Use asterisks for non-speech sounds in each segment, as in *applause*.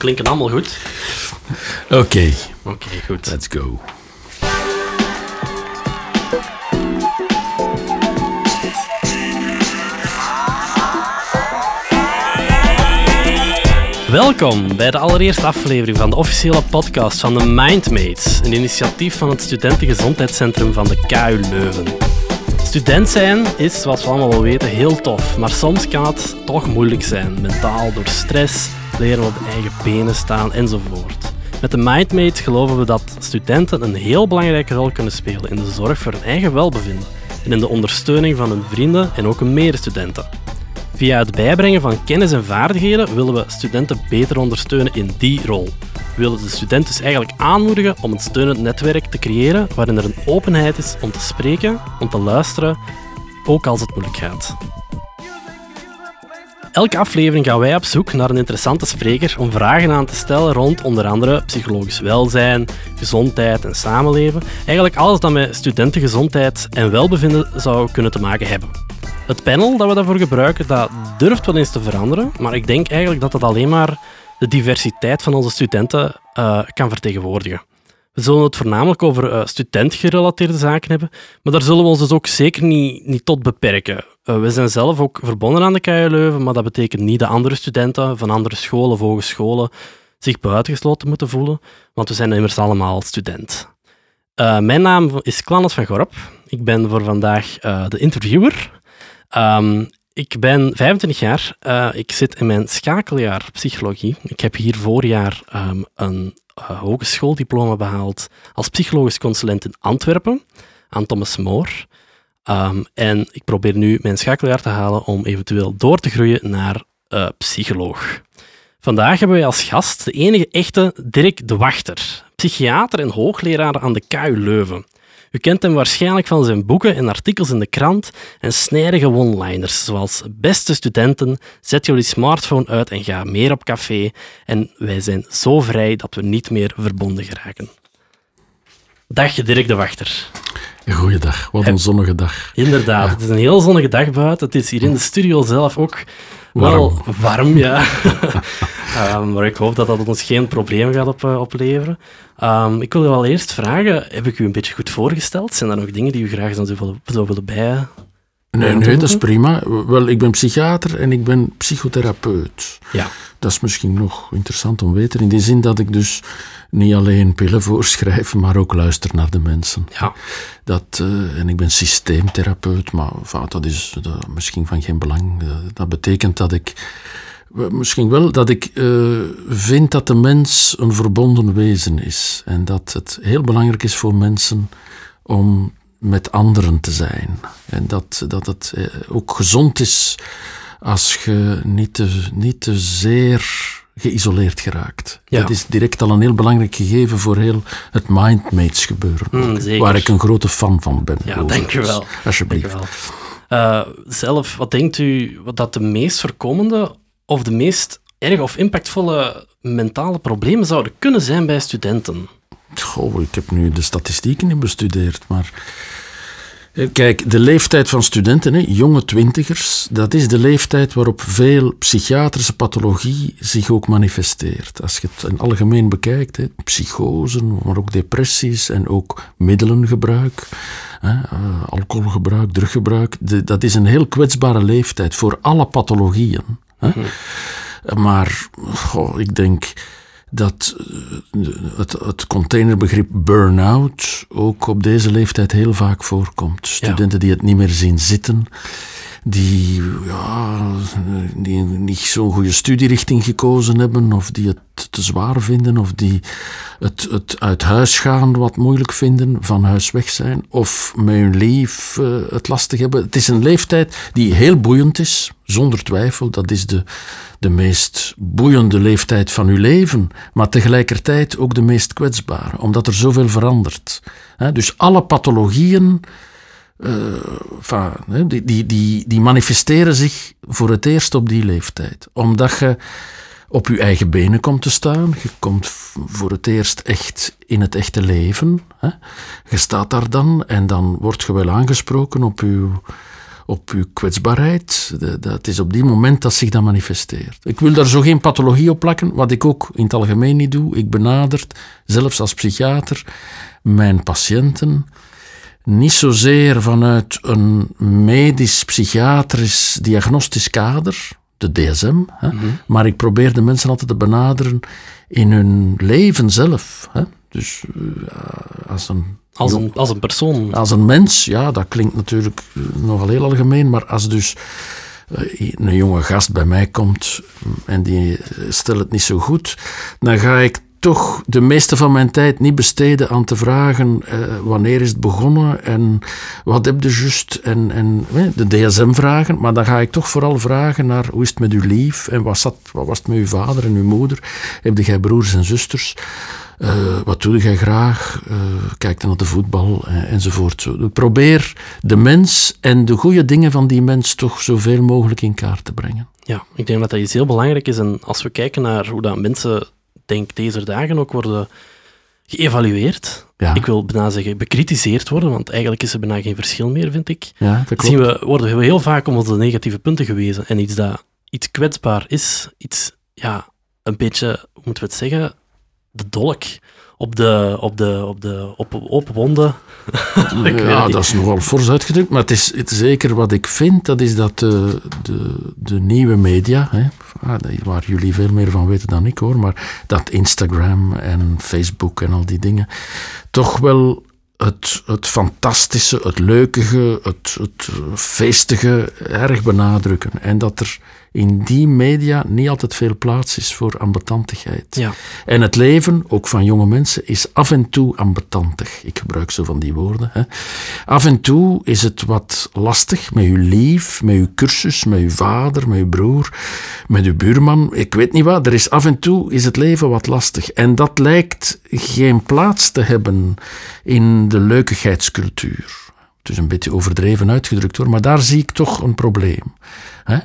klinken allemaal goed. Oké, Oké, goed. let's go. Welkom bij de allereerste aflevering van de officiële podcast van de Mindmates, een initiatief van het Studentengezondheidscentrum van de KU Leuven. Student zijn is, zoals we allemaal wel weten, heel tof, maar soms kan het toch moeilijk zijn, mentaal door stress, leren op eigen benen staan enzovoort. Met de Mindmates geloven we dat studenten een heel belangrijke rol kunnen spelen in de zorg voor hun eigen welbevinden en in de ondersteuning van hun vrienden en ook hun medestudenten. Via het bijbrengen van kennis en vaardigheden willen we studenten beter ondersteunen in die rol. We willen de studenten dus eigenlijk aanmoedigen om een steunend netwerk te creëren waarin er een openheid is om te spreken, om te luisteren, ook als het moeilijk gaat. Elke aflevering gaan wij op zoek naar een interessante spreker om vragen aan te stellen rond onder andere psychologisch welzijn, gezondheid en samenleven. Eigenlijk alles dat met studentengezondheid en welbevinden zou kunnen te maken hebben. Het panel dat we daarvoor gebruiken, dat durft wel eens te veranderen, maar ik denk eigenlijk dat dat alleen maar de diversiteit van onze studenten eh, kan vertegenwoordigen. We zullen het voornamelijk over uh, studentgerelateerde zaken hebben, maar daar zullen we ons dus ook zeker niet, niet tot beperken. Uh, we zijn zelf ook verbonden aan de KU Leuven, maar dat betekent niet dat andere studenten van andere scholen of hogescholen zich buitengesloten moeten voelen, want we zijn immers allemaal student. mijn naam is Klanas van Gorp. Ik ben voor vandaag de interviewer. Um, ik ben 25 jaar. Uh, ik zit in mijn schakeljaar psychologie. Ik heb hier voorjaar um, een uh, hogeschooldiploma behaald als psychologisch consulent in Antwerpen aan Thomas More. Um, en ik probeer nu mijn schakeljaar te halen om eventueel door te groeien naar uh, psycholoog. Vandaag hebben wij als gast de enige echte Dirk de Wachter, psychiater en hoogleraar aan de KU Leuven. U kent hem waarschijnlijk van zijn boeken en artikels in de krant en snijdige one-liners, zoals Beste studenten, zet jullie smartphone uit en ga meer op café. En wij zijn zo vrij dat we niet meer verbonden geraken. Dag Dirk de Wachter. Goeiedag, wat een zonnige dag. Inderdaad, ja. het is een heel zonnige dag buiten. Het is hier in de studio zelf ook wel warm, ja. um, *laughs* maar ik hoop dat dat ons geen probleem gaat op, uh, opleveren. Um, ik wil u al eerst vragen, heb ik u een beetje goed voorgesteld? Zijn er nog dingen die u graag zou willen, zou willen bij... Nee, nee, dat is prima. Wel, ik ben psychiater en ik ben psychotherapeut. Ja. Dat is misschien nog interessant om te weten, in die zin dat ik dus niet alleen pillen *laughs* voorschrijf, maar ook luister naar de mensen. Ja. Dat, uh, en ik ben systeemtherapeut, maar enfin, dat is dat, misschien van geen belang. Dat, dat betekent dat ik Misschien wel dat ik uh, vind dat de mens een verbonden wezen is. En dat het heel belangrijk is voor mensen om met anderen te zijn. En dat, dat het ook gezond is als je niet te, niet te zeer geïsoleerd geraakt. Ja. Dat is direct al een heel belangrijk gegeven voor heel het Mindmates gebeuren. Mm, waar ik een grote fan van ben. Ja, dank u wel. Alsjeblieft. Dank. Uh, zelf, wat denkt u wat dat de meest voorkomende of de meest erg of impactvolle mentale problemen zouden kunnen zijn bij studenten? Goh, ik heb nu de statistieken niet bestudeerd, maar... Kijk, de leeftijd van studenten, hè, jonge twintigers, dat is de leeftijd waarop veel psychiatrische pathologie zich ook manifesteert. Als je het in algemeen bekijkt, hè, psychosen, maar ook depressies en ook middelengebruik, hè, uh, alcoholgebruik, druggebruik, de, dat is een heel kwetsbare leeftijd voor alle pathologieën. Hè. Maar goh, ik denk dat het, het containerbegrip burn-out ook op deze leeftijd heel vaak voorkomt. Studenten die het niet meer zien zitten, die, ja, die niet zo'n goede studierichting gekozen hebben, of die het te zwaar vinden, of die het, het uit huis gaan wat moeilijk vinden, van huis weg zijn, of met hun lief uh, het lastig hebben. Het is een leeftijd die heel boeiend is, zonder twijfel. Dat is de, de meest boeiende leeftijd van uw leven, maar tegelijkertijd ook de meest kwetsbare, omdat er zoveel verandert. Dus alle pathologieën enfin, die, die, die, die manifesteren zich voor het eerst op die leeftijd. Omdat je op je eigen benen komt te staan. Je komt voor het eerst echt in het echte leven. Hè. Je staat daar dan en dan word je wel aangesproken op je, op uw kwetsbaarheid. Dat is op die moment dat zich dat manifesteert. Ik wil daar zo geen pathologie op plakken, wat ik ook in het algemeen niet doe. Ik benader, zelfs als psychiater, mijn patiënten niet zozeer vanuit een medisch-psychiatrisch diagnostisch kader, de DSM, hè, mhm. maar ik probeer de mensen altijd te benaderen in hun leven zelf. Hè. Dus uh, als een als een, als een persoon. Als een mens, ja, dat klinkt natuurlijk eh, nogal heel algemeen, maar als dus eh, een jonge gast bij mij komt en die stelt het niet zo goed, dan ga ik toch de meeste van mijn tijd niet besteden aan te vragen uh, wanneer is het begonnen en wat heb je juist en, en de DSM vragen, maar dan ga ik toch vooral vragen naar hoe is het met uw lief en wat, zat, wat was het met uw vader en uw moeder, heb jij broers en zusters? Uh, wat doe jij graag? Uh, kijk dan naar de voetbal enzovoort. Zo. Probeer de mens en de goede dingen van die mens toch zoveel mogelijk in kaart te brengen. Ja, ik denk dat dat iets heel belangrijk is. En als we kijken naar hoe dat mensen, denk deze dagen ook worden geëvalueerd. Ja. Ik wil bijna zeggen bekritiseerd worden, want eigenlijk is er bijna geen verschil meer, vind ik. Ja, dat klopt. Zien we, worden we heel vaak om onze negatieve punten gewezen. En iets dat iets kwetsbaar is, iets, ja, een beetje, hoe moeten we het zeggen, de dolk op de, op de, op de op, open wonden. *laughs* ja, dat is nogal fors uitgedrukt, maar het is, het zeker wat ik vind, dat is dat de, de, de nieuwe media, hè, ah, waar jullie veel meer van weten dan ik hoor, maar dat Instagram en Facebook en al die dingen, toch wel het, het fantastische, het leukige, het, het feestige erg benadrukken. En dat er in die media niet altijd veel plaats is voor ambetantigheid. Ja. En het leven, ook van jonge mensen, is af en toe ambetantig. Ik gebruik zo van die woorden. Hè. Af en toe is het wat lastig met uw lief, met uw cursus, met uw vader, met uw broer, met uw buurman. Ik weet niet wat, er is af en toe is het leven wat lastig. En dat lijkt geen plaats te hebben in de leukigheidscultuur. Het is een beetje overdreven uitgedrukt hoor, maar daar zie ik toch een probleem.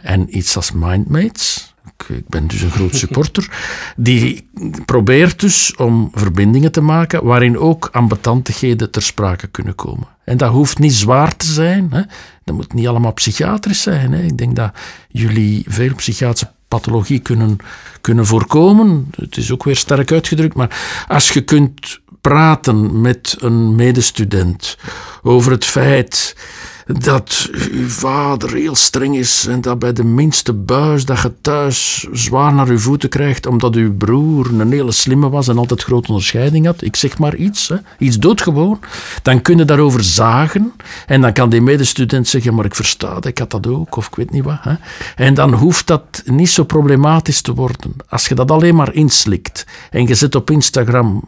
En iets als Mindmates, ik ben dus een groot *laughs* supporter, die probeert dus om verbindingen te maken waarin ook ambetantigheden ter sprake kunnen komen. En dat hoeft niet zwaar te zijn, hè. dat moet niet allemaal psychiatrisch zijn. Hè. Ik denk dat jullie veel psychiatrische pathologie kunnen, kunnen voorkomen. Het is ook weer sterk uitgedrukt, maar als je kunt praten met een medestudent over het feit dat uw vader heel streng is en dat bij de minste buis dat je thuis zwaar naar uw voeten krijgt omdat uw broer een hele slimme was en altijd grote onderscheiding had. Ik zeg maar iets, hè, iets doodgewoon. Dan kun je daarover zagen en dan kan die medestudent zeggen, maar ik versta ik had dat ook, of ik weet niet wat. Hè. En dan hoeft dat niet zo problematisch te worden. Als je dat alleen maar inslikt en je zet op Instagram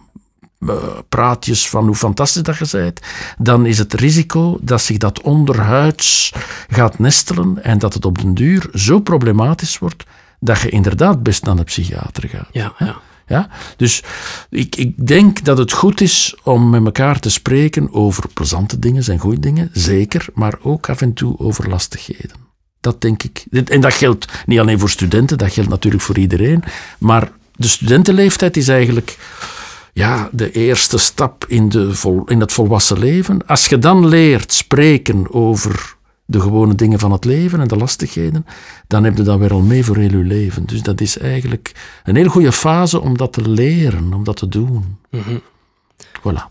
praatjes van hoe fantastisch dat je bent, dan is het risico dat zich dat onderhuids gaat nestelen en dat het op den duur zo problematisch wordt dat je inderdaad best naar de psychiater gaat. Ja, ja. Ja? Dus ik, ik denk dat het goed is om met elkaar te spreken over plezante dingen en goede dingen, zeker, maar ook af en toe over lastigheden. Dat denk ik. En dat geldt niet alleen voor studenten, dat geldt natuurlijk voor iedereen. Maar de studentenleeftijd is eigenlijk ja, de eerste stap in, de vol, in het volwassen leven. Als je dan leert spreken over de gewone dingen van het leven en de lastigheden, dan heb je dat weer al mee voor heel je leven. Dus dat is eigenlijk een heel goede fase om dat te leren, om dat te doen. Mm Voilà.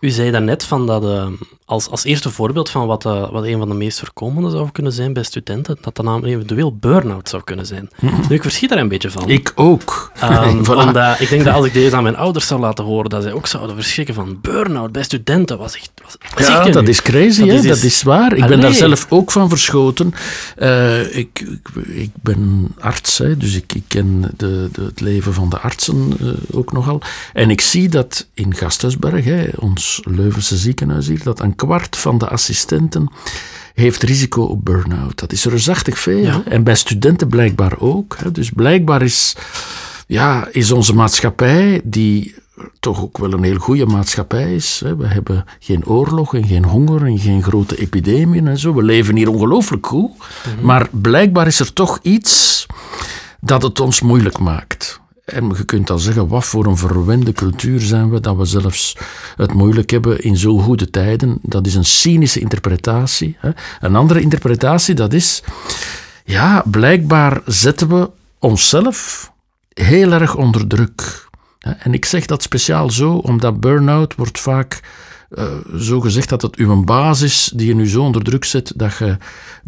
U zei daarnet van dat, uh, als, als eerste voorbeeld van wat, uh, wat een van de meest voorkomende zou kunnen zijn bij studenten, dat dat namelijk eventueel burn-out zou kunnen zijn. Nu, ik verschiet daar een beetje van. Ik ook. Um, *laughs* voilà. omdat, ik denk dat als ik deze aan mijn ouders zou laten horen, dat zij ook zouden verschrikken van burn-out bij studenten. Was echt, was, ja, dat is crazy, dat, hè? Is, dat is waar. Ik ben daar zelf ook van verschoten. Uh, ik, ik, ik, ben arts, hè, dus ik, ik ken de, de, het leven van de artsen ook nogal. En ik zie dat in Gasthuisberg, hè, ons Leuvense ziekenhuis hier, dat een kwart van de assistenten heeft risico op burn-out. Dat is reusachtig veel. En bij studenten blijkbaar ook. Hè. Dus blijkbaar is, ja, is onze maatschappij, die toch ook wel een heel goede maatschappij is. Hè. We hebben geen oorlog en geen honger en geen grote epidemieën en zo. We leven hier ongelooflijk goed. Mhm. Maar blijkbaar is er toch iets dat het ons moeilijk maakt. En je kunt dan zeggen, wat voor een verwende cultuur zijn we, dat we zelfs het moeilijk hebben in zo goede tijden. Dat is een cynische interpretatie. Hè. Een andere interpretatie, dat is, ja, blijkbaar zetten we onszelf heel erg onder druk. En ik zeg dat speciaal zo, omdat burn-out wordt vaak uh, zo gezegd dat het uw basis die je nu zo onder druk zet dat je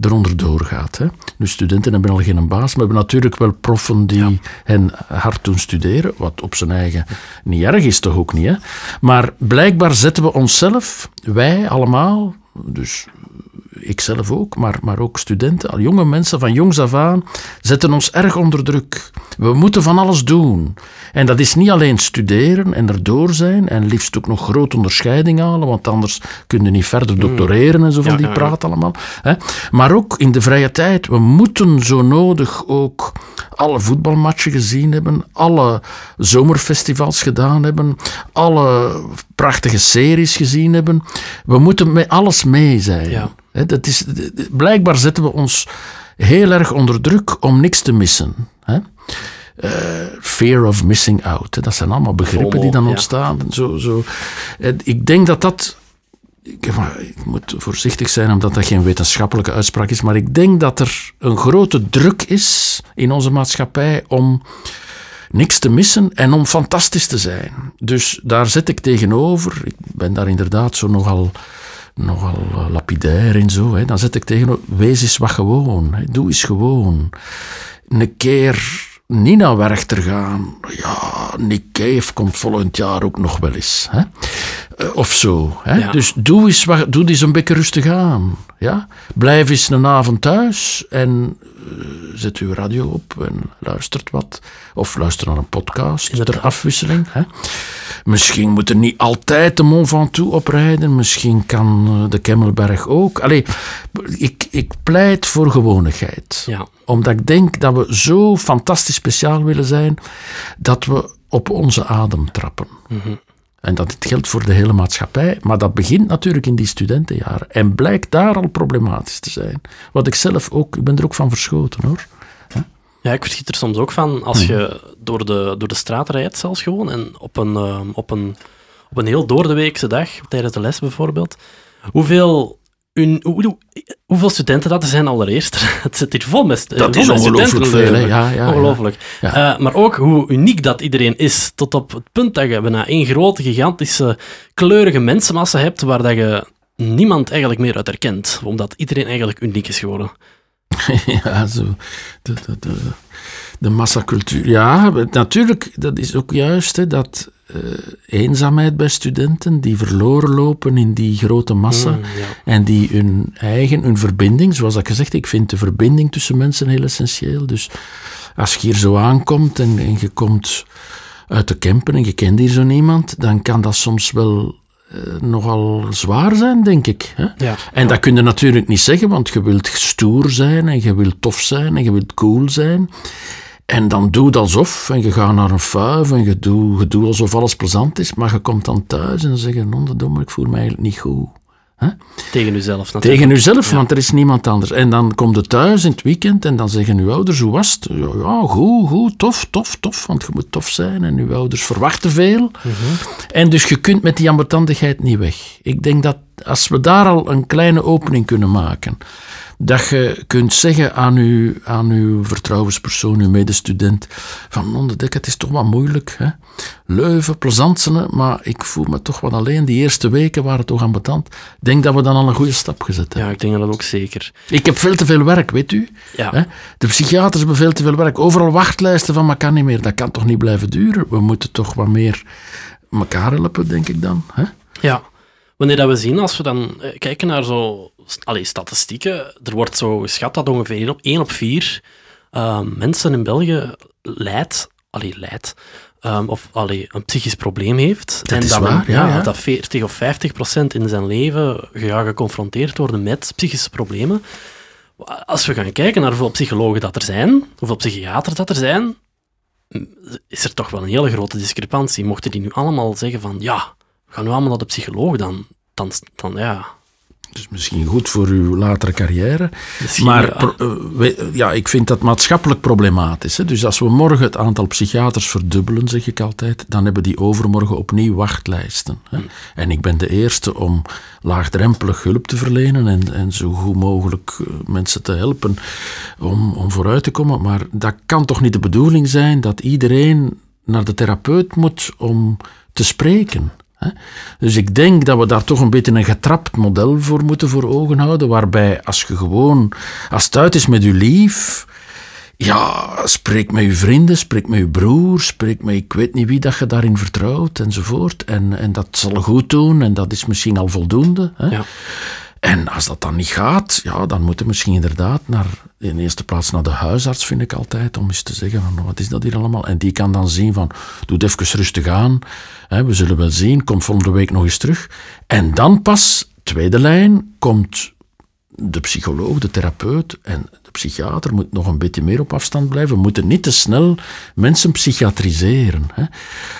eronder doorgaat. Hè. Nu, studenten hebben al geen baas, maar we hebben natuurlijk wel proffen die hen hard doen studeren, wat op zijn eigen niet erg is, toch ook niet. Hè? Maar blijkbaar zetten we onszelf, wij allemaal, dus ikzelf ook, maar, maar ook studenten, al jonge mensen van jongs af aan, zetten ons erg onder druk. We moeten van alles doen. En dat is niet alleen studeren en erdoor zijn en liefst ook nog grote onderscheiding halen, want anders kun je niet verder hmm. doctoreren en zo van die praat allemaal. Hè. Maar ook in de vrije tijd, we moeten zo nodig ook alle voetbalmatchen gezien hebben, alle zomerfestivals gedaan hebben, alle prachtige series gezien hebben. We moeten met alles mee zijn. Ja. Dat is, blijkbaar zetten we ons heel erg onder druk om niks te missen. Uh, fear of missing out. Dat zijn allemaal begrippen die dan ontstaan. Zo, zo. Ik denk dat dat. Ik, moet voorzichtig zijn omdat dat geen wetenschappelijke uitspraak is, maar ik denk dat er een grote druk is in onze maatschappij om niks te missen en om fantastisch te zijn. Dus daar zet ik tegenover. Ik ben daar inderdaad zo nogal nogal uh, lapidair en zo. Hè. Dan zet ik tegen, wees eens wat gewoon. Hè. Doe eens gewoon. Een keer niet naar Werchter gaan. Ja, Nick Cave komt volgend jaar ook nog wel eens. Hè? Eh, of zo. Hè? Dus doe eens, wat, doe eens een beetje rustig aan. Ja? Blijf eens een avond thuis en uh, zet uw radio op en luistert wat. Of luister naar een podcast ter afwisseling. Hè? Misschien moet er niet altijd de Mont Ventoux oprijden. Misschien kan eh, de Kemmelberg ook. Allee, ik, ik pleit voor gewonigheid. Ja. Omdat ik denk dat we zo fantastisch speciaal willen zijn dat we op onze adem trappen. Mhm. En dat het geldt voor de hele maatschappij. Maar dat begint natuurlijk in die studentenjaren. En blijkt daar al problematisch te zijn. Wat ik zelf ook, ik ben er ook van verschoten hoor. Ja, ik verschiet er soms ook van als je door de, door de straat rijdt, zelfs gewoon. En op een, uh, op een, op een heel doordeweekse dag, tijdens de les bijvoorbeeld. Hoeveel, hoe, hoeveel studenten dat er zijn allereerst. *laughs* Het zit hier vol met, dat vol is ongelooflijk veel. Ja, ja, ongelooflijk. Ja. Uh, maar ook hoe uniek dat iedereen is. Tot op het punt dat je bijna één grote, gigantische, kleurige mensenmassa hebt waar dat je niemand eigenlijk meer uit herkent. Omdat iedereen eigenlijk uniek is geworden. *laughs* ja, zo. De, de, de, de massacultuur. Ja, natuurlijk, dat is ook juist hè, dat eenzaamheid bij studenten die verloren lopen in die grote massa mm, en die hun eigen, hun verbinding, zoals ik gezegd, ik vind de verbinding tussen mensen heel essentieel. Dus als je hier zo aankomt en, en je komt uit de campen en je kent hier zo niemand, dan kan dat soms wel uh, nogal zwaar zijn, denk ik. Hè? Ja, en dat kun je natuurlijk niet zeggen, want je wilt stoer zijn en je wilt tof zijn en je wilt cool zijn. En dan doe het alsof, en je gaat naar een fuif en je doet, je doet alsof alles plezant is, maar je komt dan thuis en dan zeg je, non, ik voel me eigenlijk niet goed. Tegen uzelf natuurlijk. Tegen uzelf, want er is niemand anders. En dan kom je thuis in het weekend en dan zeggen uw ouders, hoe was het? Ja, goed, goed, tof, tof, tof, want je moet tof zijn en uw ouders verwachten veel. Mhm. En dus je kunt met die ambetandigheid niet weg. Ik denk dat als we daar al een kleine opening kunnen maken, dat je kunt zeggen aan uw, aan uw vertrouwenspersoon, uw medestudent, van onderdek, het is toch wat moeilijk. Hè? Leuven, plezantsene, maar ik voel me toch wat alleen. Die eerste weken waren toch ambetant. Ik denk dat we dan al een goede stap gezet hebben. Ja, ik denk dat ook zeker. Ik heb veel te veel werk, weet u. Ja. Hè? De psychiaters hebben veel te veel werk. Overal wachtlijsten van, maar kan niet meer. Dat kan toch niet blijven duren? We moeten toch wat meer elkaar helpen, denk ik dan. Hè? Ja. Wanneer dat we zien, als we dan eh, kijken naar zo allee, statistieken, er wordt zo geschat dat ongeveer 1 op 4 uh, mensen in België leidt, allee, leidt um, of allee, een psychisch probleem heeft. Dat en is dat, waar, ja, ja, dat 40 of 50 procent in zijn leven geconfronteerd worden met psychische problemen. Als we gaan kijken naar hoeveel psychologen dat er zijn, hoeveel psychiaters dat er zijn, is er toch wel een hele grote discrepantie. Mochten die nu allemaal zeggen van ja, we gaan nu allemaal naar de psycholoog, dan, dan, dan ja, Dus misschien goed voor uw latere carrière. Misschien, maar ja. eh, we- ja, ik vind dat maatschappelijk problematisch. Hè. Dus als we morgen het aantal psychiaters verdubbelen, zeg ik altijd, dan hebben die overmorgen opnieuw wachtlijsten. Hè. En ik ben de eerste om laagdrempelig hulp te verlenen en, en zo goed mogelijk eh, mensen te helpen om, om vooruit te komen. Maar dat kan toch niet de bedoeling zijn dat iedereen naar de therapeut moet om te spreken. Dus ik denk dat we daar toch een beetje een getrapt model voor moeten voor ogen houden, waarbij als je gewoon, als het uit is met je lief, ja, spreek met je vrienden, spreek met je broer, spreek met ik weet niet wie dat je daarin vertrouwt enzovoort. En, en dat zal goed doen en dat is misschien al voldoende. Hè? Ja. En als dat dan niet gaat, ja, dan moeten we misschien inderdaad naar, in eerste plaats naar de huisarts, vind ik altijd, om eens te zeggen van, wat is dat hier allemaal? En die kan dan zien van, doe het even rustig aan, hè, we zullen wel zien, kom volgende week nog eens terug. En dan pas, tweede lijn, komt de psycholoog, de therapeut en de psychiater moet nog een beetje meer op afstand blijven. We moeten niet te snel mensen psychiatriseren. Hè?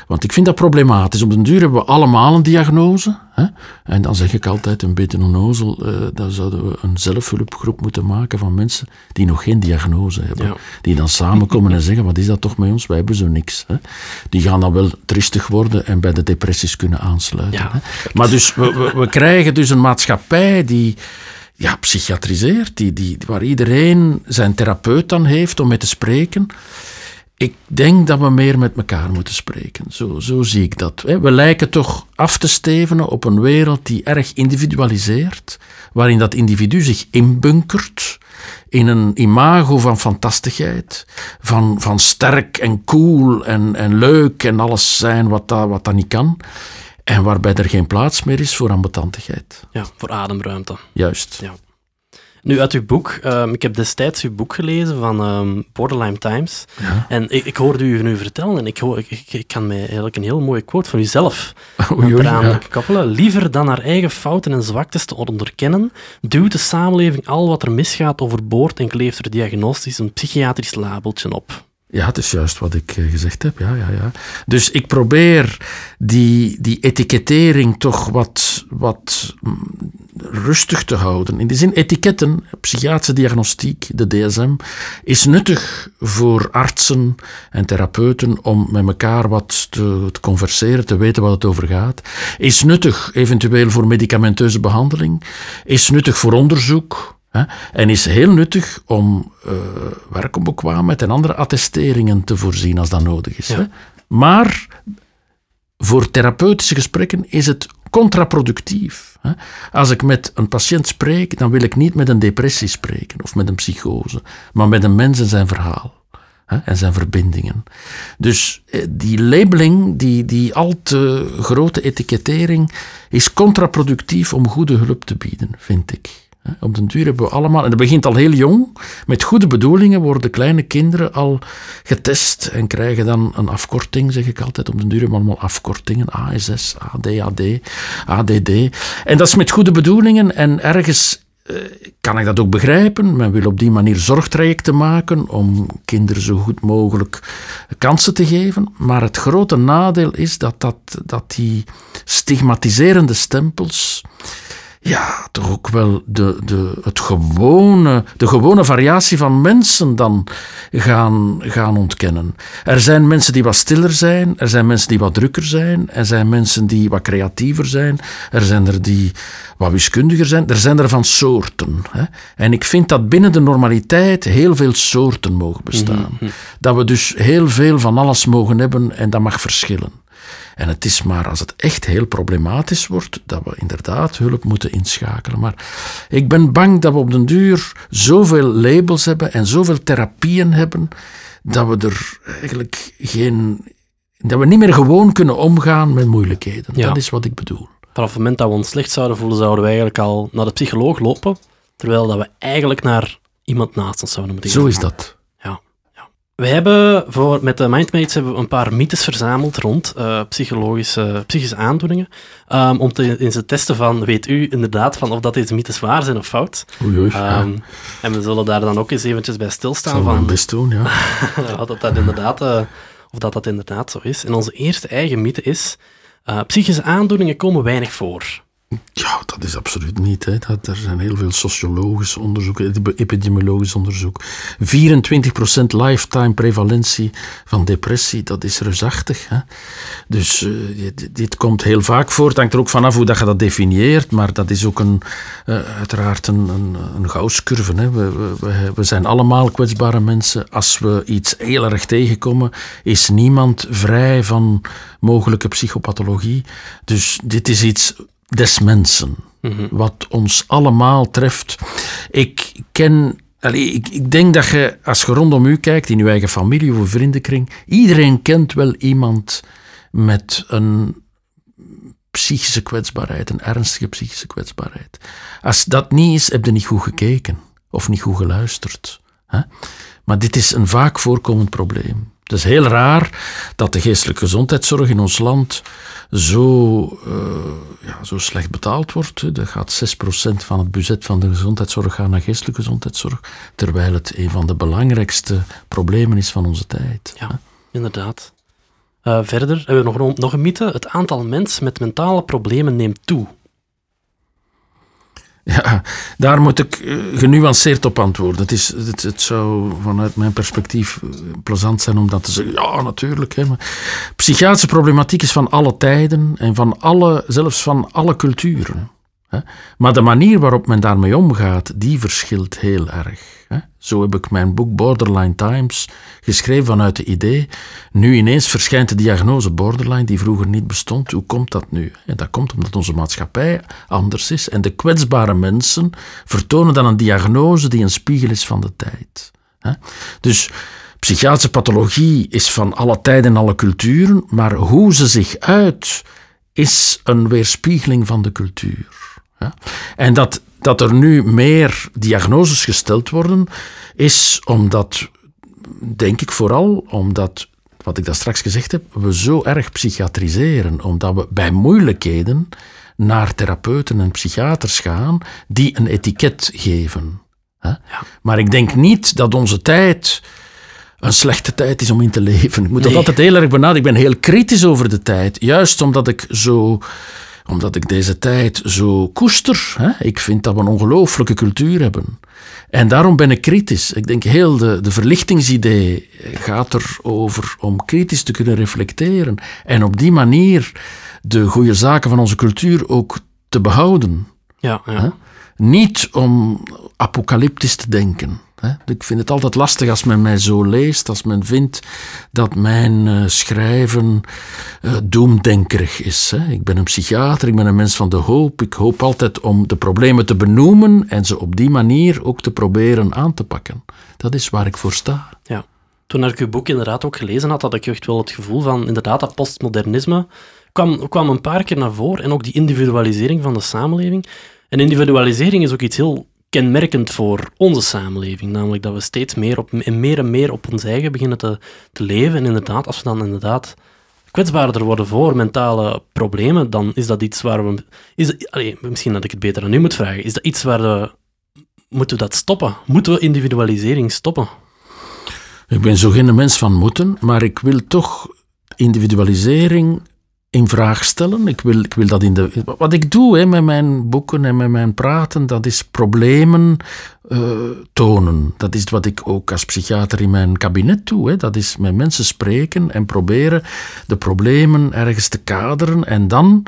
Want ik vind dat problematisch. Op den duur hebben we allemaal een diagnose. Hè? En dan zeg ik altijd een beetje onnozel, eh dan zouden we een zelfhulpgroep moeten maken van mensen die nog geen diagnose hebben. Ja. Die dan samenkomen en zeggen, wat is dat toch met ons? Wij hebben zo niks. Hè? Die gaan dan wel tristig worden en bij de depressies kunnen aansluiten. Ja, hè? Maar dus, we, we, we krijgen dus een maatschappij die ja, psychiatriseert, die, die, waar iedereen zijn therapeut dan heeft om mee te spreken. Ik denk dat we meer met elkaar moeten spreken. Zo, zo zie ik dat. We lijken toch af te stevenen op een wereld die erg individualiseert, waarin dat individu zich inbunkert in een imago van fantastigheid, van, van sterk en cool en, en leuk en alles zijn wat dat, wat dat niet kan. En waarbij er geen plaats meer is voor ambetantigheid. ja, voor ademruimte. Juist. Ja. Nu, uit uw boek, ehm, ik heb destijds uw boek gelezen van ehm, Borderline Times. En ik, ik hoorde u nu vertellen en ik, hoor, ik, kan mij eigenlijk een heel mooie quote van uzelf *laughs* eraan ja. koppelen. Liever dan haar eigen fouten en zwaktes te onderkennen, duwt de samenleving al wat er misgaat overboord en kleeft er diagnostisch een psychiatrisch labeltje op. Ja, het is juist wat ik eh, gezegd heb. Ja, ja, ja. Dus ik probeer die, die etikettering toch wat, wat mm, rustig te houden. In die zin, etiketten, psychiatrische diagnostiek, de DSM, is nuttig voor artsen en therapeuten om met elkaar wat te, te converseren, te weten wat het over gaat. Is nuttig eventueel voor medicamenteuze behandeling. Is nuttig voor onderzoek. En is heel nuttig om eh werkonbekwaamheid en andere attesteringen te voorzien als dat nodig is. Ja. Hè. Maar voor therapeutische gesprekken is het contraproductief. hè. Als ik met een patiënt spreek, dan wil ik niet met een depressie spreken of met een psychose, maar met een mens en zijn verhaal. En zijn verbindingen. Dus eh, die labeling, die, die al te grote etikettering, is contraproductief om goede hulp te bieden, vind ik. Op den duur hebben we allemaal, en dat begint al heel jong, met goede bedoelingen worden kleine kinderen al getest en krijgen dan een afkorting, zeg ik altijd. Op den duur hebben we allemaal afkortingen, ASS, ADHD, ADD. En dat is met goede bedoelingen en ergens eh, kan ik dat ook begrijpen. Men wil op die manier zorgtrajecten maken om kinderen zo goed mogelijk kansen te geven. Maar het grote nadeel is dat, dat, dat die stigmatiserende stempels ja, toch ook wel de, de, het gewone, de gewone variatie van mensen dan gaan, gaan ontkennen. Er zijn mensen die wat stiller zijn, er zijn mensen die wat drukker zijn, er zijn mensen die wat creatiever zijn, er zijn er die wat wiskundiger zijn, er zijn er van soorten. Hè. En ik vind dat binnen de normaliteit heel veel soorten mogen bestaan. Dat we dus heel veel van alles mogen hebben en dat mag verschillen. En het is maar als het echt heel problematisch wordt, dat we inderdaad hulp moeten inschakelen. Maar ik ben bang dat we op den duur zoveel labels hebben en zoveel therapieën hebben, dat we er eigenlijk geen. dat we niet meer gewoon kunnen omgaan met moeilijkheden. Ja. Dat is wat ik bedoel. Vanaf het moment dat we ons slecht zouden voelen, zouden we eigenlijk al naar de psycholoog lopen, terwijl dat we eigenlijk naar iemand naast ons zouden moeten gaan. Zo is dat. Wij hebben voor, met de Mindmates hebben we een paar mythes verzameld rond eh, psychologische, psychische aandoeningen. ehm, om te, in te testen van, weet u inderdaad van of dat deze mythes waar zijn of fout. Oei, oei. ja. Ehm, En we zullen daar dan ook eens eventjes bij stilstaan zal van mijn best doen, ja. *laughs* wat dat, dat inderdaad, eh, of dat, dat inderdaad zo is. En onze eerste eigen mythe is, eh, psychische aandoeningen komen weinig voor. Ja, dat is absoluut niet. Hè. Dat, er zijn heel veel sociologische onderzoeken, epidemiologisch onderzoek. 24% lifetime prevalentie van depressie, dat is reusachtig. Hè. Dus uh, dit, komt heel vaak voor. Het hangt er ook vanaf hoe dat je dat definieert, maar dat is ook een, uh, uiteraard een, een, een. Hè. We, we, we zijn allemaal kwetsbare mensen. Als we iets heel erg tegenkomen, is niemand vrij van mogelijke psychopathologie. Dus dit is iets des mensen. Wat ons allemaal treft. Ik ken. ik, ik, denk dat je, als je rondom u kijkt, in uw eigen familie of vriendenkring, iedereen kent wel iemand met een psychische kwetsbaarheid, een ernstige psychische kwetsbaarheid. Als dat niet is, heb je niet goed gekeken of niet goed geluisterd. Hè? Maar dit is een vaak voorkomend probleem. Het is heel raar dat de geestelijke gezondheidszorg in ons land zo, uh, ja, zo slecht betaald wordt. Er gaat 6% van het budget van de gezondheidszorg gaan naar geestelijke gezondheidszorg, terwijl het een van de belangrijkste problemen is van onze tijd. Ja, inderdaad. Uh, verder hebben we nog, nog een mythe. Het aantal mensen met mentale problemen neemt toe. Ja, daar moet ik eh, genuanceerd op antwoorden. Het, is, het, het zou vanuit mijn perspectief eh, plezant zijn om dat te zeggen. Ja, natuurlijk. Hè, maar psychiatrische problematiek is van alle tijden en van alle, zelfs van alle culturen. Maar de manier waarop men daarmee omgaat, die verschilt heel erg. Zo heb ik mijn boek Borderline Times geschreven vanuit het idee. Nu ineens verschijnt de diagnose borderline die vroeger niet bestond. Hoe komt dat nu? Dat komt omdat onze maatschappij anders is. En de kwetsbare mensen vertonen dan een diagnose die een spiegel is van de tijd. Dus psychiatrische pathologie is van alle tijden en alle culturen, maar hoe ze zich uit is een weerspiegeling van de cultuur. Ja? En dat, dat er nu meer diagnoses gesteld worden, is omdat, denk ik vooral, omdat, wat ik daar straks gezegd heb, we zo erg psychiatriseren. Omdat we bij moeilijkheden naar therapeuten en psychiaters gaan die een etiket geven. Ja. Maar ik denk niet dat onze tijd een slechte tijd is om in te leven. Ik moet dat altijd heel erg benadrukken. Ik ben heel kritisch over de tijd. Juist omdat ik zo omdat ik deze tijd zo koester. Hè? Ik vind dat we een ongelooflijke cultuur hebben. En daarom ben ik kritisch. Ik denk heel de, de verlichtingsidee gaat erover om kritisch te kunnen reflecteren. En op die manier de goede zaken van onze cultuur ook te behouden. Ja, ja. Niet om apocalyptisch te denken. Ik vind het altijd lastig als men mij zo leest, als men vindt dat mijn uh, schrijven uh, doemdenkerig is. Ik ben een psychiater, ik ben een mens van de hoop. Ik hoop altijd om de problemen te benoemen en ze op die manier ook te proberen aan te pakken. Dat is waar ik voor sta. Ja. Toen ik uw boek inderdaad ook gelezen had, had ik echt wel het gevoel van, inderdaad, dat postmodernisme kwam, kwam een paar keer naar voren en ook die individualisering van de samenleving. En individualisering is ook iets heel kenmerkend voor onze samenleving. Namelijk dat we steeds meer, op, en meer en meer op ons eigen beginnen te, te leven. En inderdaad, als we dan inderdaad kwetsbaarder worden voor mentale problemen, dan is dat iets waar we... Is, allez, misschien dat ik het beter aan u moet vragen. Is dat iets waar we... Moeten we dat stoppen? Moeten we individualisering stoppen? Ik ben zo geen mens van moeten, maar ik wil toch individualisering in vraag stellen. Ik wil, ik wil dat in de. Wat ik doe hè, met mijn boeken en met mijn praten, dat is problemen uh, tonen. Dat is wat ik ook als psychiater in mijn kabinet doe. Hè. Dat is met mensen spreken en proberen de problemen ergens te kaderen. En dan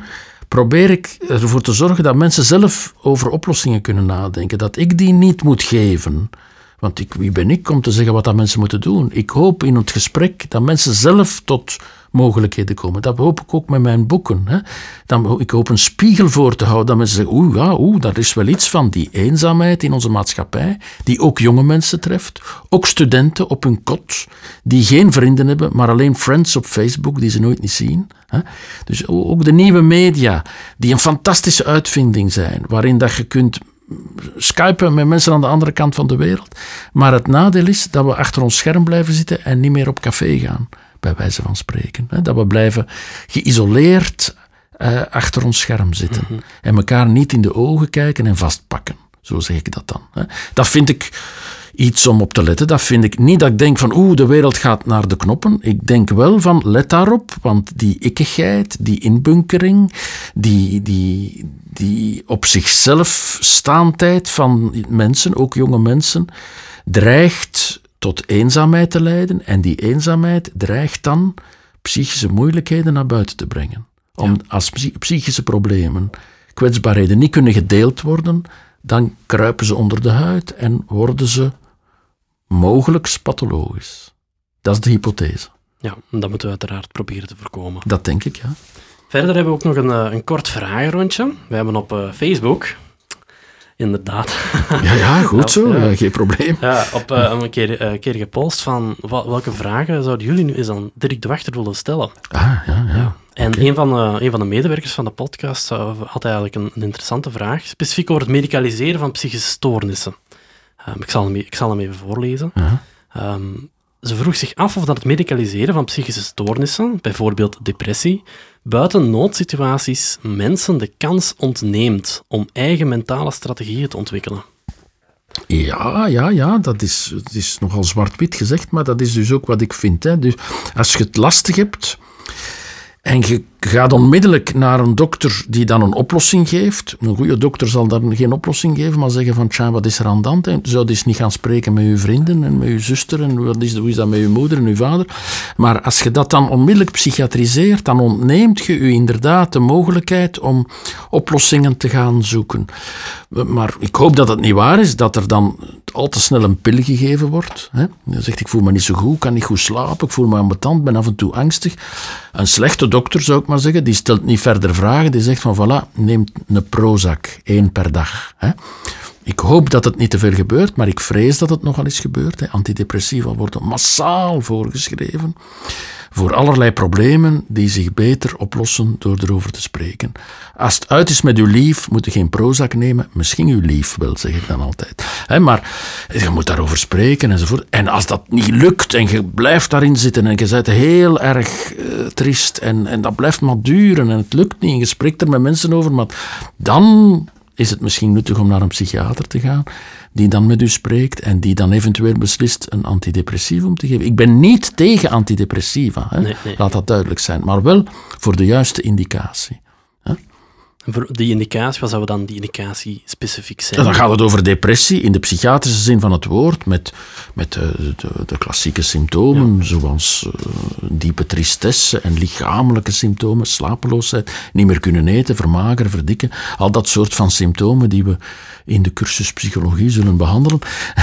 probeer ik ervoor te zorgen dat mensen zelf over oplossingen kunnen nadenken. Dat ik die niet moet geven. Want ik, wie ben ik om te zeggen wat dat mensen moeten doen? Ik hoop in het gesprek dat mensen zelf tot mogelijkheden komen. Dat hoop ik ook met mijn boeken. Hè. Dan, ik hoop een spiegel voor te houden, dat mensen zeggen, oeh, ja, oeh, dat is wel iets van die eenzaamheid in onze maatschappij, die ook jonge mensen treft, ook studenten op hun kot, die geen vrienden hebben, maar alleen friends op Facebook, die ze nooit niet zien. Hè. Dus ook de nieuwe media, die een fantastische uitvinding zijn, waarin dat je kunt skypen met mensen aan de andere kant van de wereld. Maar het nadeel is dat we achter ons scherm blijven zitten en niet meer op café gaan bij wijze van spreken. Dat we blijven geïsoleerd uh, achter ons scherm zitten mhm. en elkaar niet in de ogen kijken en vastpakken. Zo zeg ik dat dan. Dat vind ik iets om op te letten. Dat vind ik niet dat ik denk van oeh, de wereld gaat naar de knoppen. Ik denk wel van let daarop, want die ikkigheid, die inbunkering, die, die, die op zichzelf staandheid van mensen, ook jonge mensen, dreigt tot eenzaamheid te leiden. En die eenzaamheid dreigt dan psychische moeilijkheden naar buiten te brengen. Om, Als psychische problemen, kwetsbaarheden niet kunnen gedeeld worden, dan kruipen ze onder de huid en worden ze mogelijk pathologisch. Dat is de hypothese. Ja, dat moeten we uiteraard proberen te voorkomen. Dat denk ik, ja. Verder hebben we ook nog een, eh, een kort vragenrondje. We hebben op uh, Facebook inderdaad. *laughs* Ja, ja goed zo, ja. geen probleem. Ja, op uh, een keer, uh, keer gepost van welke vragen zouden jullie nu eens aan Dirk de Wachter willen stellen? Ah, ja, ja. En een, van de, een van de medewerkers van de podcast had eigenlijk een, een interessante vraag, specifiek over het medicaliseren van psychische stoornissen. Um, ik, zal hem, ik zal hem even voorlezen. Um, ze vroeg zich af of dat het medicaliseren van psychische stoornissen, bijvoorbeeld depressie, buiten noodsituaties mensen de kans ontneemt om eigen mentale strategieën te ontwikkelen. Ja, ja, ja, dat is, het is nogal zwart-wit gezegd, maar dat is dus ook wat ik vind. Hè. Dus als je het lastig hebt en je gaat onmiddellijk naar een dokter die dan een oplossing geeft. Een goede dokter zal dan geen oplossing geven, maar zeggen van, tja, wat is er aan de hand? Zou dus niet gaan spreken met uw vrienden en met uw zuster en wat is, hoe is dat met uw moeder en uw vader? Maar als je dat dan onmiddellijk psychiatriseert, dan ontneemt je u inderdaad de mogelijkheid om oplossingen te gaan zoeken. Maar ik hoop dat het niet waar is, dat er dan al te snel een pil gegeven wordt. Hè? Zegt, ik voel me niet zo goed, kan niet goed slapen, ik voel me ambetant, ben af en toe angstig. Een slechte dokter, zou ik maar zeggen, die stelt niet verder vragen, die zegt van, voilà, neem een Prozac, één per dag. Hè? Ik hoop dat het niet te veel gebeurt, maar ik vrees dat het nogal eens gebeurt. Hè. Antidepressiva worden massaal voorgeschreven voor allerlei problemen die zich beter oplossen door erover te spreken. Als het uit is met uw lief, moet je geen Prozac nemen. Misschien uw lief wel, zeg ik dan altijd. maar je moet daarover spreken enzovoort. En als dat niet lukt en je blijft daarin zitten en je bent heel erg uh, triest en, en dat blijft maar duren en het lukt niet en je spreekt er met mensen over, dan is het misschien nuttig om naar een psychiater te gaan, die dan met u spreekt en die dan eventueel beslist een antidepressivum te geven. Ik ben niet tegen antidepressiva, hè? laat dat duidelijk zijn, maar wel voor de juiste indicatie. Voor die indicatie, wat zou dan die indicatie specifiek zijn? dan gaat het over depressie in de psychiatrische zin van het woord, met, met de, de, de klassieke symptomen, zoals uh, diepe tristesse en lichamelijke symptomen, slapeloosheid, niet meer kunnen eten, vermageren, verdikken, al dat soort van symptomen die we in de cursus psychologie zullen behandelen.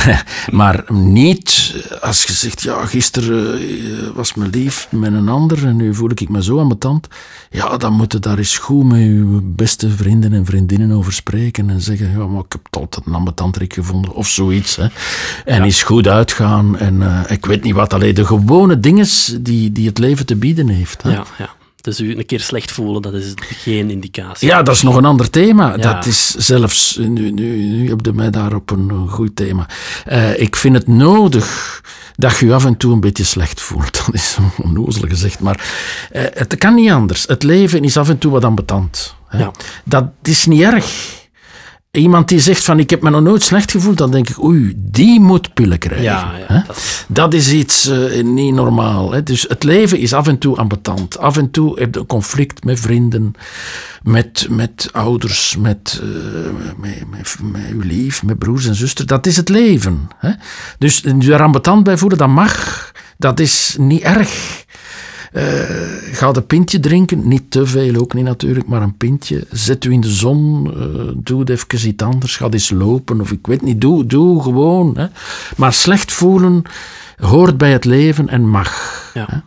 *laughs* maar niet als je zegt, ja, gisteren eh, was mijn lief met een ander en nu voel ik me zo aan mijn tand. Ja, dan moet je daar eens goed met je beste vrienden en vriendinnen over spreken en zeggen, ja, maar ik heb altijd een ambetantrik gevonden of zoiets. Hè. En ja. eens goed uitgaan en uh, ik weet niet wat, alleen de gewone dingen die, die het leven te bieden heeft. Hè. Ja, ja. Dus u een keer slecht voelen, dat is geen indicatie. Ja, dat is nog een ander thema. Ja. Dat is zelfs, nu, nu, nu heb je mij daar op een goed thema. Uh, ik vind het nodig dat je je af en toe een beetje slecht voelt. *laughs* Dat is onnozel gezegd, maar uh, het kan niet anders. Het leven is af en toe wat ambetant. Ja. Dat is niet erg. Iemand die zegt van ik heb me nog nooit slecht gevoeld, dan denk ik oei, die moet pillen krijgen. Ja, ja, dat... dat... is iets uh, niet normaal. Hè? Dus het leven is af en toe ambetant. Af en toe heb je een conflict met vrienden, met, met ouders, met, uh, met, met, met, uw lief, met broers en zusters. Dat is het leven. Hè? Dus je er ambetant bij voelen, dat mag. Dat is niet erg. Uh, ga een pintje drinken, niet te veel ook niet natuurlijk, maar een pintje. Zet u in de zon, uh, doe even iets anders, ga eens lopen of ik weet niet, doe, doe gewoon. Hè. Maar slecht voelen hoort bij het leven en mag. Ja.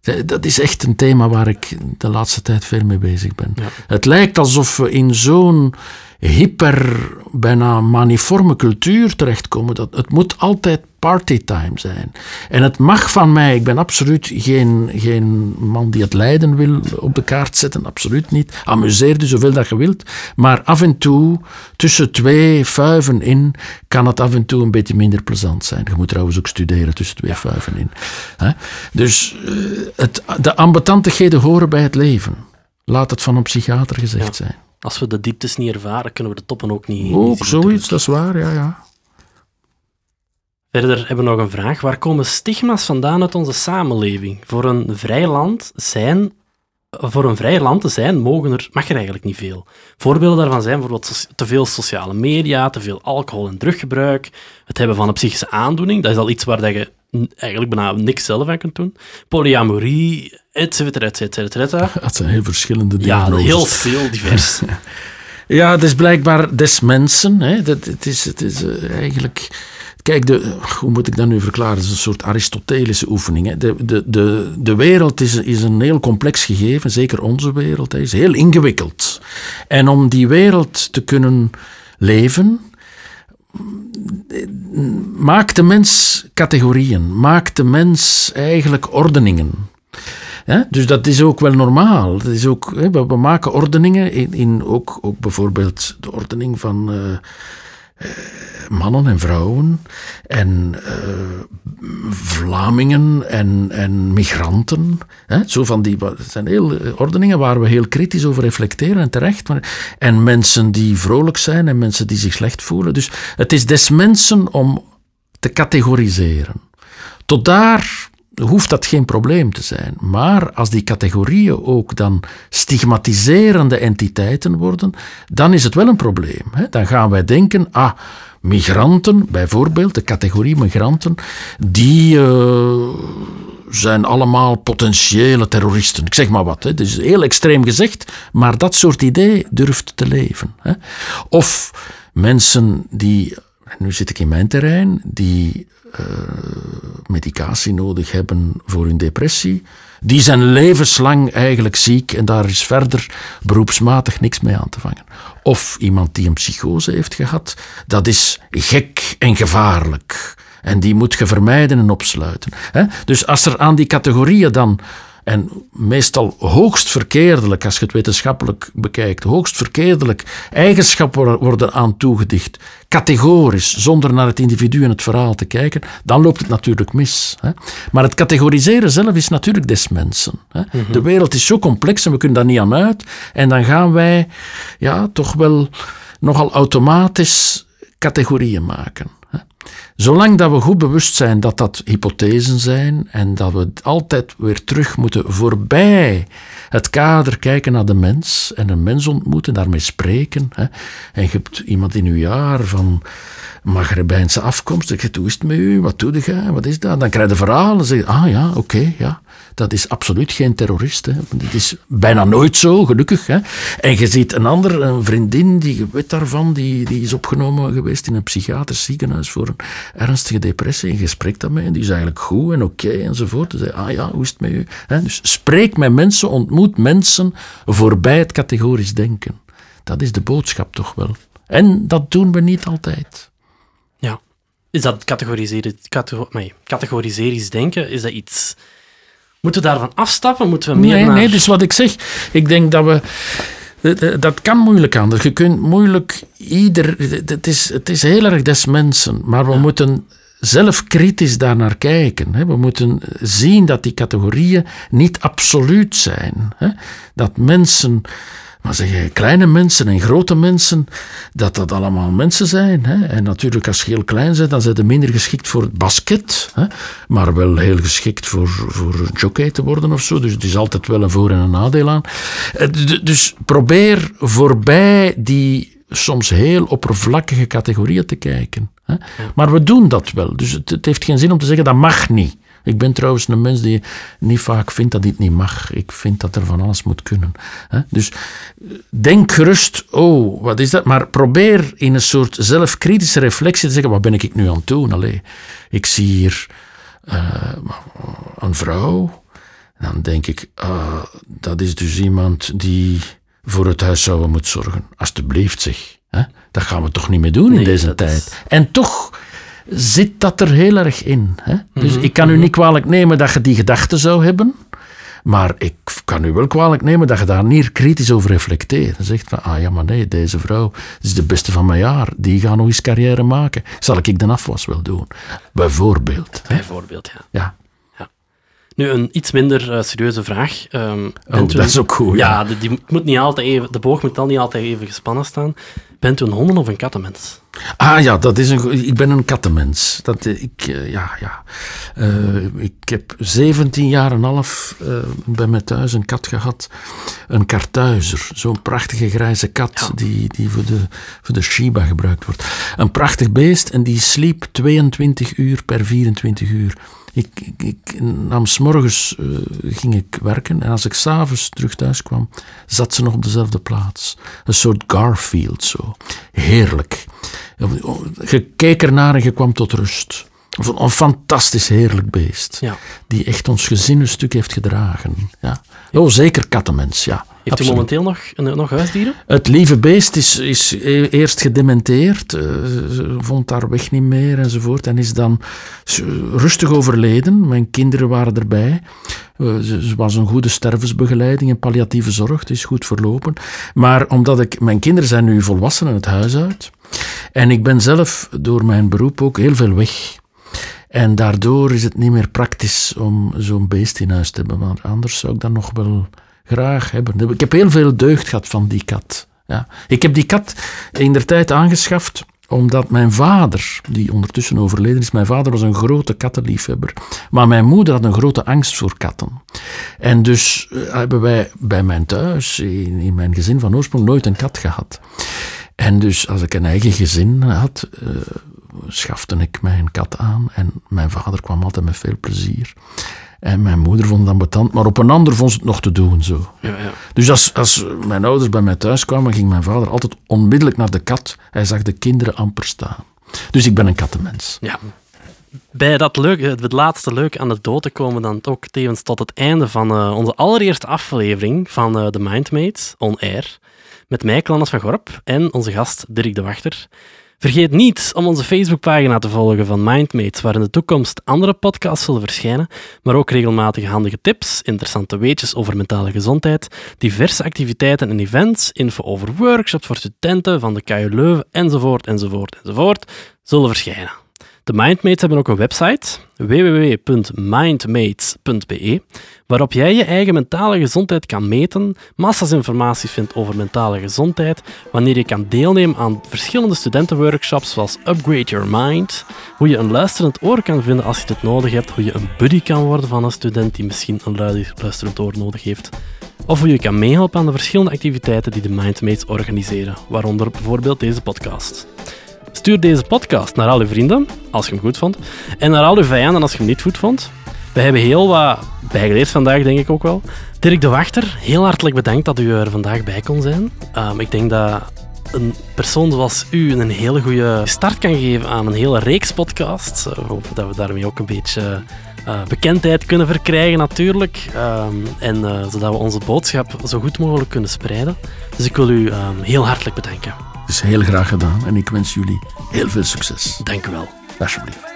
Hè. Dat is echt een thema waar ik de laatste tijd veel mee bezig ben. Ja. Het lijkt alsof we in zo'n hyper, bijna maniforme cultuur terechtkomen. Dat, het moet altijd partytime zijn. En het mag van mij, ik ben absoluut geen, geen man die het lijden wil op de kaart zetten, absoluut niet. Amuseer je zoveel dat je wilt. Maar af en toe, tussen twee vuiven in, kan het af en toe een beetje minder plezant zijn. Je moet trouwens ook studeren tussen twee vuiven in. Dus eh, het, de ambetantigheden horen bij het leven. Laat het van een psychiater gezegd zijn. Als we de dieptes niet ervaren, kunnen we de toppen ook niet. Ook zoiets, dat is waar, ja, ja. Verder hebben we nog een vraag. Waar komen stigma's vandaan uit onze samenleving? Voor een vrij land zijn voor een vrij land te zijn, mogen er, mag er eigenlijk niet veel. Voorbeelden daarvan zijn bijvoorbeeld te veel sociale media, te veel alcohol- en druggebruik, het hebben van een psychische aandoening, dat is al iets waar dat je eigenlijk bijna niks zelf aan kunt doen. Polyamorie, et cetera, et cetera, *laughs* Dat zijn heel verschillende dingen. Ja, heel veel divers. *laughs* ja, het is blijkbaar des mensen. Hè. Dat, het is, het is uh, eigenlijk Kijk, de, hoe moet ik dat nu verklaren? Het is een soort Aristotelische oefening. Hè. De, de, de, de wereld is, is een heel complex gegeven, zeker onze wereld. Hè, is heel ingewikkeld. En om die wereld te kunnen leven, maakt de mens categorieën, maakt de mens eigenlijk ordeningen. Dus dat is ook wel normaal. Dat is ook, we, maken ordeningen, in, ook, ook bijvoorbeeld de ordening van. Eh, mannen en vrouwen en uh, Vlamingen en, en migranten. Hè? Zo van die, zijn heel eh, ordeningen waar we heel kritisch over reflecteren en terecht. En mensen die vrolijk zijn en mensen die zich slecht voelen. Dus het is des mensen om te categoriseren. Tot daar hoeft dat geen probleem te zijn. Maar als die categorieën ook dan stigmatiserende entiteiten worden, dan is het wel een probleem. Dan gaan wij denken, ah, migranten, bijvoorbeeld, de categorie migranten, die uh, zijn allemaal potentiële terroristen. Ik zeg maar wat, het is heel extreem gezegd, maar dat soort idee durft te leven. Of mensen die, nu zit ik in mijn terrein, die uh, medicatie nodig hebben voor hun depressie, die zijn levenslang eigenlijk ziek en daar is verder beroepsmatig niks mee aan te vangen. Of iemand die een psychose heeft gehad, dat is gek en gevaarlijk. En die moet je vermijden en opsluiten. Dus als er aan die categorieën dan en meestal hoogst verkeerdelijk, als je het wetenschappelijk bekijkt, hoogst verkeerdelijk eigenschappen worden aan toegedicht, categorisch, zonder naar het individu en het verhaal te kijken, dan loopt het natuurlijk mis. Hè. Maar het categoriseren zelf is natuurlijk des mensen. Hè. Mhm. De wereld is zo complex en we kunnen daar niet aan uit. En dan gaan wij ja, toch wel nogal automatisch categorieën maken. Zolang dat we goed bewust zijn dat dat hypothesen zijn en dat we altijd weer terug moeten voorbij het kader kijken naar de mens en een mens ontmoeten, daarmee spreken. Hè. En je hebt iemand in uw jaar van Maghrebijnse afkomst, zeg je, hoe is het met u, wat doe je, wat is dat? Dan krijg je verhalen, zeg ah ja, oké, ja. Dat is absoluut geen terrorist. Hè. Dat is bijna nooit zo, gelukkig. Hè. En je ziet een ander, een vriendin, die weet daarvan, die, die is opgenomen geweest in een psychiatrisch ziekenhuis voor een ernstige depressie. En je spreekt daarmee en die is eigenlijk goed en oké enzovoort. Dus, ah ja, hoe is het met u? Hè. Dus spreek met mensen, ontmoet mensen voorbij het categorisch denken. Dat is de boodschap toch wel. En dat doen we niet altijd. Ja. Is dat categoriseren, categoriseris denken, is dat iets Moeten we daarvan afstappen? Moeten we meer nee, naar... Nee, dus wat ik zeg. Ik denk dat we... Dat kan moeilijk anders. Je kunt moeilijk ieder... Het is, het is heel erg des mensen. Maar we moeten zelf kritisch daar naar kijken. We moeten zien dat die categorieën niet absoluut zijn. Dat mensen maar zeg je, kleine mensen en grote mensen, dat dat allemaal mensen zijn. Hè? En natuurlijk, als je heel klein bent, dan zijn ze minder geschikt voor het basket. Hè? Maar wel heel geschikt voor, voor jockey te worden of zo. Dus het is altijd wel een voor- en een nadeel aan. Eh, dus probeer voorbij die soms heel oppervlakkige categorieën te kijken. Hè? Maar we doen dat wel. Dus het, het heeft geen zin om te zeggen dat mag niet. Ik ben trouwens een mens die niet vaak vindt dat dit niet mag. Ik vind dat er van alles moet kunnen. Dus denk gerust, oh, wat is dat? Maar probeer in een soort zelfkritische reflectie te zeggen, wat ben ik nu aan het doen? Allee, ik zie hier uh, een vrouw. Dan denk ik, uh, dat is dus iemand die voor het huishouden moet zorgen. Alsjeblieft zeg. Hè? Dat gaan we toch niet meer doen in deze tijd. En toch zit dat er heel erg in. Hè? Dus mhm, ik kan u mhm. niet kwalijk nemen dat je die gedachte zou hebben. Maar ik kan u wel kwalijk nemen dat je daar niet kritisch over reflecteert. En zegt van, ah ja, maar nee, deze vrouw is de beste van mijn jaar. Die gaat nog eens carrière maken. Zal ik de afwas wel doen? Bijvoorbeeld. Bijvoorbeeld, ja. Ja. Nu, een iets minder uh, serieuze vraag. Um, oh, dat is ook goed. Ja, die, die, moet niet altijd even, de boog moet dan niet altijd even gespannen staan. Bent u een honden- of een kattenmens? Ah ja, dat is een, ik ben een kattenmens. Dat, eh, ik, uh, ja, ja. Uh, ik heb 17 jaar en half uh, bij mij thuis een kat gehad. Een kartuizer. Zo'n prachtige grijze kat ja. die, die voor, de, voor de Shiba gebruikt wordt. Een prachtig beest en die sliep 22 uur per 24 uur. Ik, ik, ik nam s'morgens uh, ging ik werken en als ik s'avonds terug thuis kwam, zat ze nog op dezelfde plaats. Een soort Garfield zo. Heerlijk. Je keek ernaar en je kwam tot rust. Een, een fantastisch heerlijk beest. Ja. Die echt ons gezin een stuk heeft gedragen. Ja. Oh, zeker kattenmens, ja. Heeft u momenteel nog, nog huisdieren? Het lieve beest is, is eerst gedementeerd, uh, vond haar weg niet meer enzovoort. En is dan rustig overleden. Mijn kinderen waren erbij. Uh, ze was een goede stervensbegeleiding en palliatieve zorg. Het is goed verlopen. Maar omdat ik, mijn kinderen zijn nu volwassen en het huis uit. En ik ben zelf door mijn beroep ook heel veel weg. En daardoor is het niet meer praktisch om zo'n beest in huis te hebben. Maar anders zou ik dat nog wel graag hebben. Ik heb heel veel deugd gehad van die kat. Ja. Ik heb die kat in der tijd aangeschaft omdat mijn vader, die ondertussen overleden is, mijn vader was een grote kattenliefhebber. Maar mijn moeder had een grote angst voor katten. En dus hebben wij bij mijn thuis, in, mijn gezin van oorsprong, nooit een kat gehad. En dus als ik een eigen gezin had, uh, schafte ik mij een kat aan. En mijn vader kwam altijd met veel plezier. En mijn moeder vond het ambetant, maar op een ander vond ze het nog te doen. Zo. Ja, ja. Dus als, als mijn ouders bij mij thuis kwamen, ging mijn vader altijd onmiddellijk naar de kat. Hij zag de kinderen amper staan. Dus ik ben een kattenmens. Ja. Bij dat leuke, het laatste leuk aan het dood te komen, dan ook tevens tot het einde van uh, onze allereerste aflevering van uh, The Mindmates On Air. Met mij, Clannes van Gorp, en onze gast Dirk de Wachter. Vergeet niet om onze Facebookpagina te volgen van Mindmates, waar in de toekomst andere podcasts zullen verschijnen, maar ook regelmatig handige tips, interessante weetjes over mentale gezondheid, diverse activiteiten en events, info over workshops voor studenten van de KU Leuven, enzovoort, enzovoort, enzovoort, zullen verschijnen. De Mindmates hebben ook een website, www.mindmates.be, waarop jij je eigen mentale gezondheid kan meten, massas informatie vindt over mentale gezondheid, wanneer je kan deelnemen aan verschillende studentenworkshops zoals Upgrade Your Mind, hoe je een luisterend oor kan vinden als je het nodig hebt, hoe je een buddy kan worden van een student die misschien een luisterend oor nodig heeft, of hoe je kan meehelpen aan de verschillende activiteiten die de Mindmates organiseren, waaronder bijvoorbeeld deze podcast. Stuur deze podcast naar al uw vrienden, als je hem goed vond, en naar al uw vijanden als je hem niet goed vond. We hebben heel wat bijgeleerd vandaag, denk ik ook wel. Dirk de Wachter, heel hartelijk bedankt dat u er vandaag bij kon zijn. Um, ik denk dat een persoon zoals u een hele goede start kan geven aan een hele reeks podcasts. Ik hoop dat we daarmee ook een beetje uh, bekendheid kunnen verkrijgen natuurlijk. Um, en uh, zodat we onze boodschap zo goed mogelijk kunnen spreiden. Dus ik wil u um, heel hartelijk bedanken. Is heel graag gedaan en ik wens jullie heel veel succes. Dank u wel. Alsjeblieft.